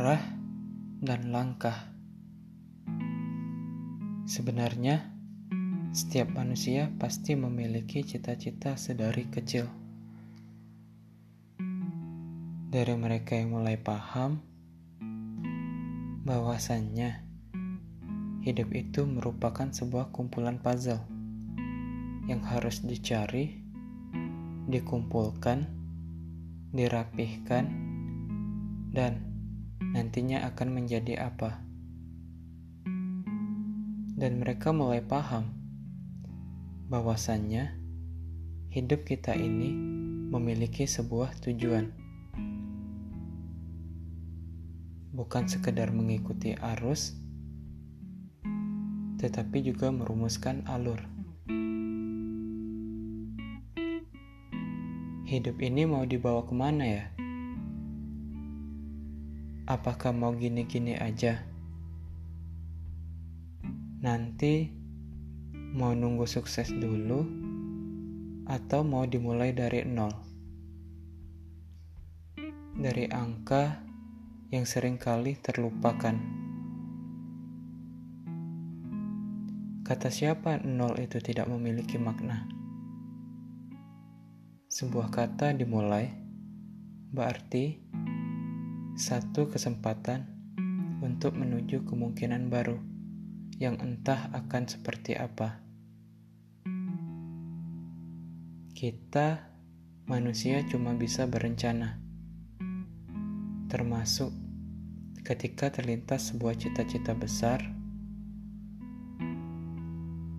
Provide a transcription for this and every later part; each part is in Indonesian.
dan langkah. Sebenarnya, setiap manusia pasti memiliki cita-cita sedari kecil. Dari mereka yang mulai paham bahwasannya hidup itu merupakan sebuah kumpulan puzzle yang harus dicari, dikumpulkan, dirapihkan, dan nantinya akan menjadi apa. Dan mereka mulai paham bahwasannya hidup kita ini memiliki sebuah tujuan. Bukan sekedar mengikuti arus, tetapi juga merumuskan alur. Hidup ini mau dibawa ke mana ya? Apakah mau gini-gini aja? Nanti mau nunggu sukses dulu atau mau dimulai dari nol? Dari angka yang sering kali terlupakan. Kata siapa nol itu tidak memiliki makna? Sebuah kata dimulai berarti satu kesempatan untuk menuju kemungkinan baru yang entah akan seperti apa. Kita, manusia, cuma bisa berencana, termasuk ketika terlintas sebuah cita-cita besar.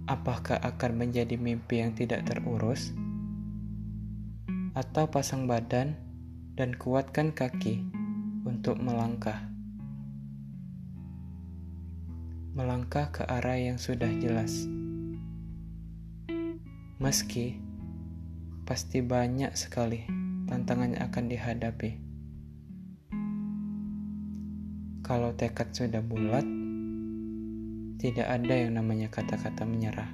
Apakah akan menjadi mimpi yang tidak terurus, atau pasang badan dan kuatkan kaki? Untuk melangkah. Melangkah ke arah yang sudah jelas. Meski pasti banyak sekali tantangan yang akan dihadapi. Kalau tekad sudah bulat, tidak ada yang namanya kata-kata menyerah.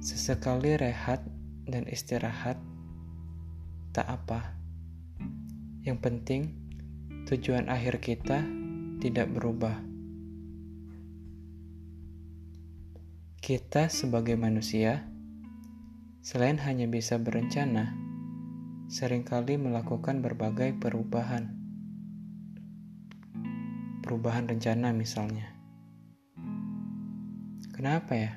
Sesekali rehat dan istirahat, tak apa. Yang penting, tujuan akhir kita tidak berubah. Kita, sebagai manusia, selain hanya bisa berencana, sering kali melakukan berbagai perubahan. Perubahan rencana, misalnya. Kenapa ya?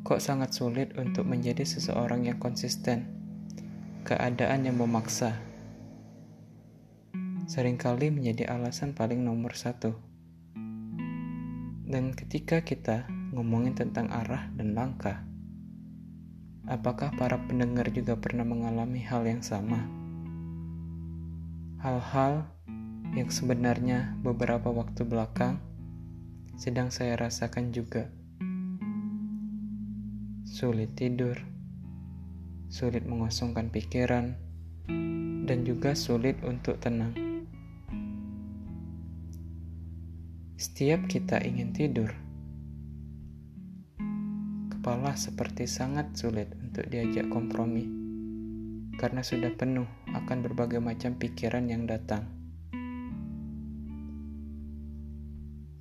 Kok sangat sulit untuk menjadi seseorang yang konsisten? Keadaan yang memaksa sering kali menjadi alasan paling nomor satu. Dan ketika kita ngomongin tentang arah dan langkah, apakah para pendengar juga pernah mengalami hal yang sama? Hal-hal yang sebenarnya beberapa waktu belakang sedang saya rasakan juga. Sulit tidur, sulit mengosongkan pikiran, dan juga sulit untuk tenang. Setiap kita ingin tidur, kepala seperti sangat sulit untuk diajak kompromi karena sudah penuh akan berbagai macam pikiran yang datang.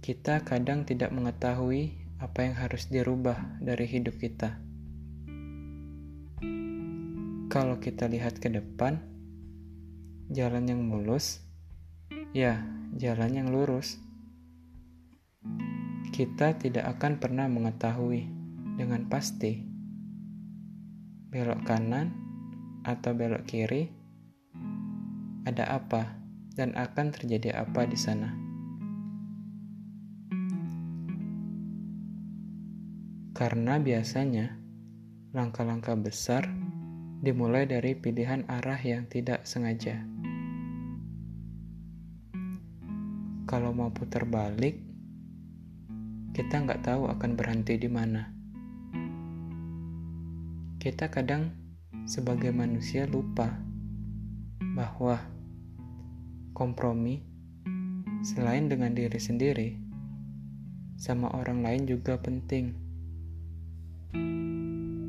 Kita kadang tidak mengetahui apa yang harus dirubah dari hidup kita kalau kita lihat ke depan, jalan yang mulus, ya, jalan yang lurus. Kita tidak akan pernah mengetahui dengan pasti belok kanan atau belok kiri ada apa dan akan terjadi apa di sana. Karena biasanya langkah-langkah besar dimulai dari pilihan arah yang tidak sengaja. Kalau mau putar balik, kita nggak tahu akan berhenti di mana. Kita kadang sebagai manusia lupa bahwa kompromi selain dengan diri sendiri sama orang lain juga penting.